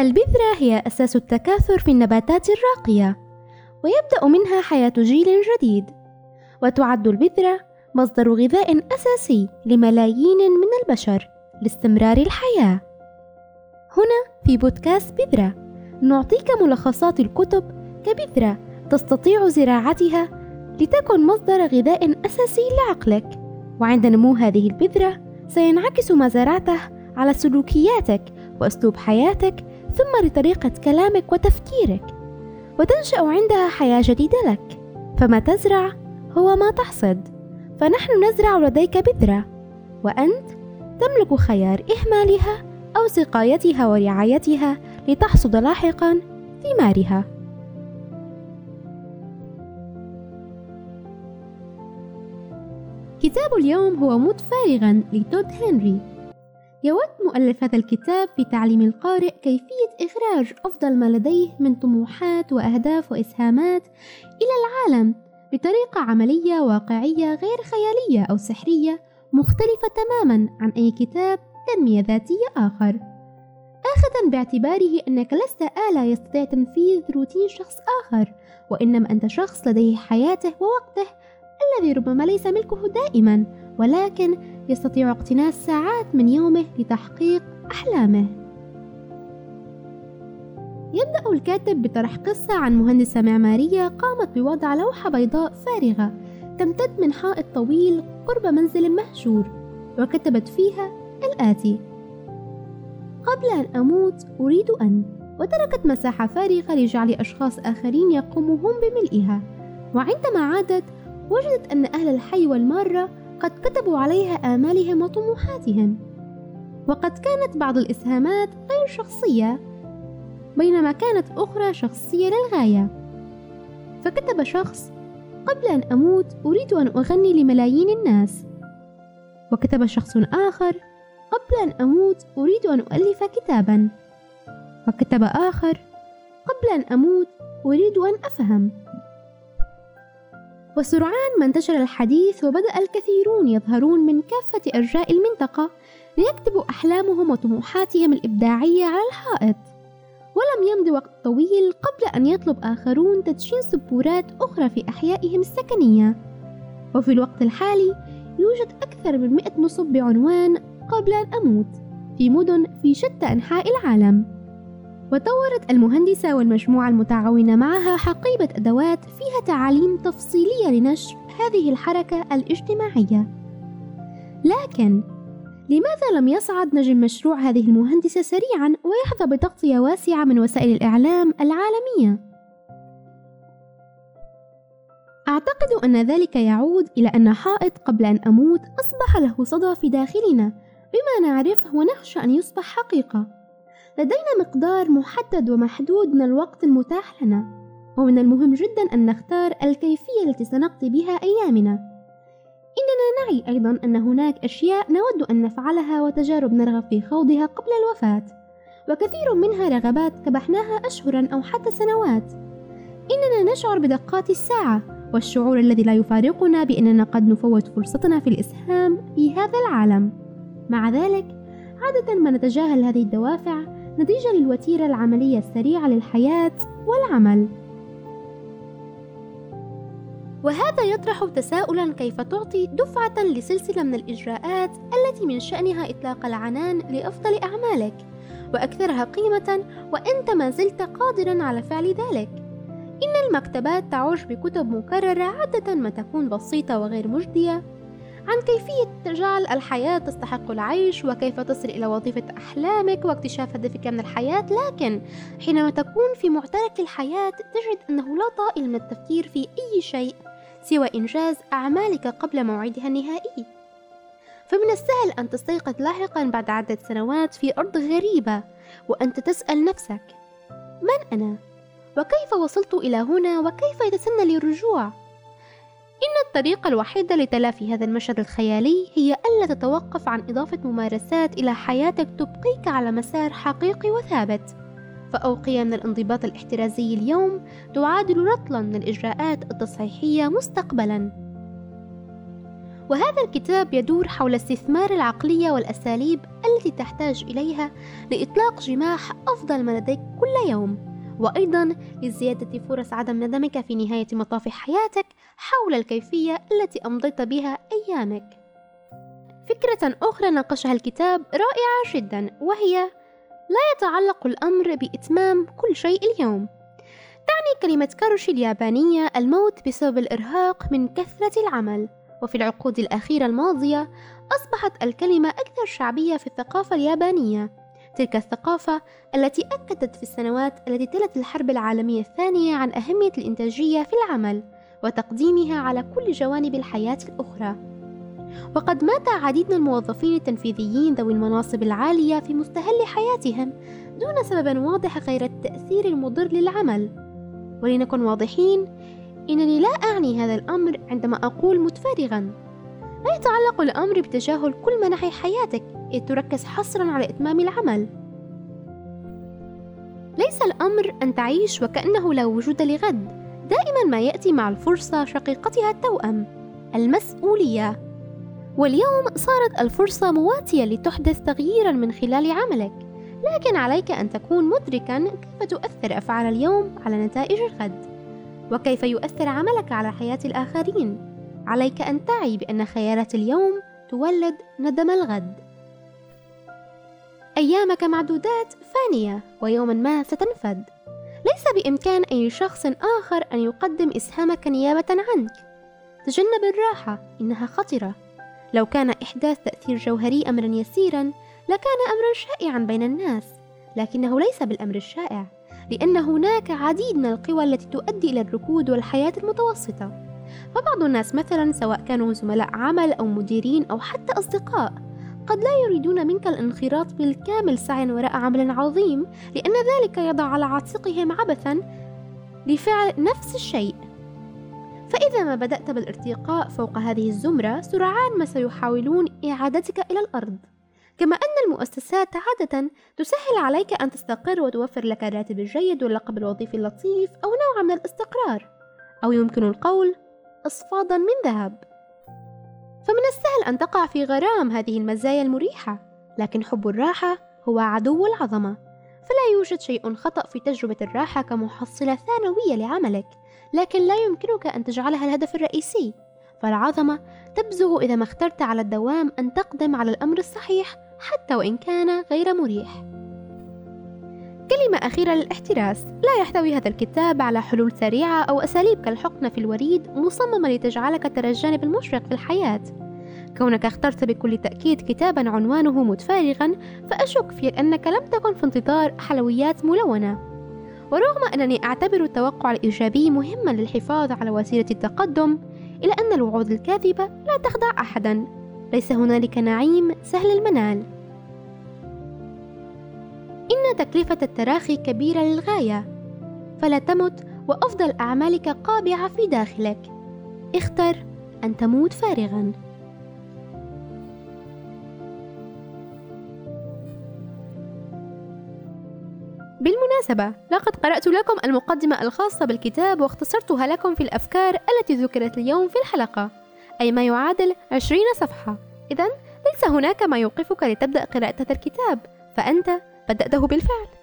البذرة هي أساس التكاثر في النباتات الراقية ويبدأ منها حياة جيل جديد. وتعد البذرة مصدر غذاء أساسي لملايين من البشر لاستمرار الحياة. هنا في بودكاست بذرة نعطيك ملخصات الكتب كبذرة تستطيع زراعتها لتكن مصدر غذاء أساسي لعقلك. وعند نمو هذه البذرة سينعكس ما زرعته على سلوكياتك وأسلوب حياتك ثم لطريقة كلامك وتفكيرك وتنشأ عندها حياة جديدة لك. فما تزرع هو ما تحصد. فنحن نزرع لديك بذرة وأنت تملك خيار إهمالها أو سقايتها ورعايتها لتحصد لاحقا ثمارها كتاب اليوم هو موت فارغا لتود هنري. يود مؤلف هذا الكتاب في تعليم القارئ كيفية إخراج أفضل ما لديه من طموحات وأهداف وإسهامات إلى العالم بطريقة عملية واقعية غير خيالية أو سحرية مختلفة تماما عن أي كتاب تنمية ذاتية آخر. آخذا باعتباره أنك لست آلة يستطيع تنفيذ روتين شخص آخر وإنما أنت شخص لديه حياته ووقته الذي ربما ليس ملكه دائما ولكن يستطيع اقتناص ساعات من يومه لتحقيق أحلامه. يبدأ الكاتب بطرح قصة عن مهندسة معمارية قامت بوضع لوحة بيضاء فارغة تمتد من حائط طويل قرب منزل مهجور وكتبت فيها الآتي. قبل أن أموت أريد أن وتركت مساحة فارغة لجعل أشخاص آخرين يقوموا هم بملئها. وعندما عادت وجدت أن أهل الحي والمارة قد كتبوا عليها آمالهم وطموحاتهم. وقد كانت بعض الإسهامات غير شخصية بينما كانت أخرى شخصية للغاية. فكتب شخص قبل أن أموت أريد أن أغني لملايين الناس. وكتب شخص آخر قبل أن أموت أريد أن أؤلف كتابا. وكتب آخر قبل أن أموت أريد أن أفهم. وسرعان ما انتشر الحديث وبدأ الكثيرون يظهرون من كافة أرجاء المنطقة ليكتبوا أحلامهم وطموحاتهم الإبداعية على الحائط. ولم يمض وقت طويل قبل أن يطلب آخرون تدشين سبورات أخرى في أحيائهم السكنية. وفي الوقت الحالي يوجد أكثر من مئة نصب بعنوان قبل أن أموت في مدن في شتى أنحاء العالم. وطورت المهندسة والمجموعة المتعاونة معها حقيبة أدوات فيها تعاليم تفصيلية لنشر هذه الحركة الاجتماعية. لكن لماذا لم يصعد نجم مشروع هذه المهندسة سريعا ويحظى بتغطية واسعة من وسائل الإعلام العالمية؟ أعتقد أن ذلك يعود إلى أن حائط قبل أن أموت أصبح له صدى في داخلنا بما نعرفه ونخشى أن يصبح حقيقة لدينا مقدار محدد ومحدود من الوقت المتاح لنا ومن المهم جدا أن نختار الكيفية التي سنقضي بها أيامنا. إننا نعي أيضا أن هناك أشياء نود أن نفعلها وتجارب نرغب في خوضها قبل الوفاة وكثير منها رغبات كبحناها أشهرا أو حتى سنوات. إننا نشعر بدقات الساعة والشعور الذي لا يفارقنا بأننا قد نفوت فرصتنا في الإسهام في هذا العالم. مع ذلك عادة ما نتجاهل هذه الدوافع نتيجة للوتيرة العملية السريعة للحياة والعمل. وهذا يطرح تساؤلا كيف تعطي دفعة لسلسلة من الإجراءات التي من شأنها إطلاق العنان لأفضل أعمالك وأكثرها قيمة وأنت ما زلت قادرا على فعل ذلك. إن المكتبات تعج بكتب مكررة عادة ما تكون بسيطة وغير مجدية عن كيفية جعل الحياة تستحق العيش وكيف تصل إلى وظيفة أحلامك واكتشاف هدفك من الحياة لكن حينما تكون في معترك الحياة تجد أنه لا طائل من التفكير في أي شيء سوى إنجاز أعمالك قبل موعدها النهائي فمن السهل أن تستيقظ لاحقا بعد عدة سنوات في أرض غريبة وأنت تسأل نفسك من أنا؟ وكيف وصلت إلى هنا وكيف يتسنى لي الرجوع؟ إن الطريقة الوحيدة لتلافي هذا المشهد الخيالي هي ألا تتوقف عن إضافة ممارسات إلى حياتك تبقيك على مسار حقيقي وثابت. فأوقية من الانضباط الاحترازي اليوم تعادل رطلا من الإجراءات التصحيحية مستقبلا. وهذا الكتاب يدور حول استثمار العقلية والأساليب التي تحتاج إليها لإطلاق جماح أفضل ما لديك كل يوم. وأيضا لزيادة فرص عدم ندمك في نهاية مطاف حياتك حول الكيفية التي أمضيت بها أيامك. فكرة أخرى ناقشها الكتاب رائعة جدا وهي لا يتعلق الأمر بإتمام كل شيء اليوم. تعني كلمة كاروشي اليابانية الموت بسبب الإرهاق من كثرة العمل. وفي العقود الأخيرة الماضية أصبحت الكلمة أكثر شعبية في الثقافة اليابانية. تلك الثقافة التي أكدت في السنوات التي تلت الحرب العالمية الثانية عن أهمية الإنتاجية في العمل وتقديمها على كل جوانب الحياة الأخرى. وقد مات عديد من الموظفين التنفيذيين ذوي المناصب العالية في مستهل حياتهم دون سبب واضح غير التأثير المضر للعمل. ولنكن واضحين إنني لا أعني هذا الأمر عندما أقول متفرغا لا يتعلق الأمر بتجاهل كل مناحي حياتك؟ تركز حصرا على إتمام العمل. ليس الأمر أن تعيش وكأنه لا وجود لغد. دائما ما يأتي مع الفرصة شقيقتها التوأم المسؤولية. واليوم صارت الفرصة مواتية لتحدث تغييرا من خلال عملك. لكن عليك أن تكون مدركا كيف تؤثر أفعال اليوم على نتائج الغد. وكيف يؤثر عملك على حياة الآخرين. عليك أن تعي بأن خيارات اليوم تولد ندم الغد. أيامك معدودات فانية ويوما ما ستنفد. ليس بإمكان أي شخص آخر أن يقدم إسهامك نيابة عنك. تجنب الراحة إنها خطرة. لو كان إحداث تأثير جوهري أمرا يسيرا لكان أمرا شائعا بين الناس. لكنه ليس بالأمر الشائع لأن هناك عديد من القوى التي تؤدي إلى الركود والحياة المتوسطة. فبعض الناس مثلا سواء كانوا زملاء عمل أو مديرين أو حتى أصدقاء. قد لا يريدون منك الانخراط بالكامل سعيا وراء عمل عظيم لأن ذلك يضع على عاتقهم عبثا لفعل نفس الشيء. فإذا ما بدأت بالارتقاء فوق هذه الزمرة سرعان ما سيحاولون إعادتك إلى الأرض. كما أن المؤسسات عادة تسهل عليك أن تستقر وتوفر لك الراتب الجيد واللقب الوظيفي اللطيف أو نوع من الاستقرار أو يمكن القول أصفادا من ذهب. السهل أن تقع في غرام هذه المزايا المريحة لكن حب الراحة هو عدو العظمة. فلا يوجد شيء خطأ في تجربة الراحة كمحصلة ثانوية لعملك لكن لا يمكنك أن تجعلها الهدف الرئيسي. فالعظمة تبزغ إذا ما اخترت على الدوام أن تقدم على الأمر الصحيح حتى وإن كان غير مريح. كلمة أخيرة للاحتراس. لا يحتوي هذا الكتاب على حلول سريعة أو أساليب كالحقنة في الوريد مصممة لتجعلك ترى الجانب المشرق في الحياة. كونك اخترت بكل تأكيد كتابا عنوانه متفارغا فأشك في أنك لم تكن في انتظار حلويات ملونة. ورغم أنني أعتبر التوقع الإيجابي مهما للحفاظ على وسيلة التقدم إلا أن الوعود الكاذبة لا تخدع أحدا. ليس هنالك نعيم سهل المنال. إن تكلفة التراخي كبيرة للغاية. فلا تمت وأفضل أعمالك قابعة في داخلك. اختر أن تموت فارغاً. بالمناسبة لقد قرأت لكم المقدمة الخاصة بالكتاب واختصرتها لكم في الأفكار التي ذكرت اليوم في الحلقة. أي ما يعادل 20 صفحة. إذا ليس هناك ما يوقفك لتبدأ قراءة هذا الكتاب فأنت بدأته بالفعل.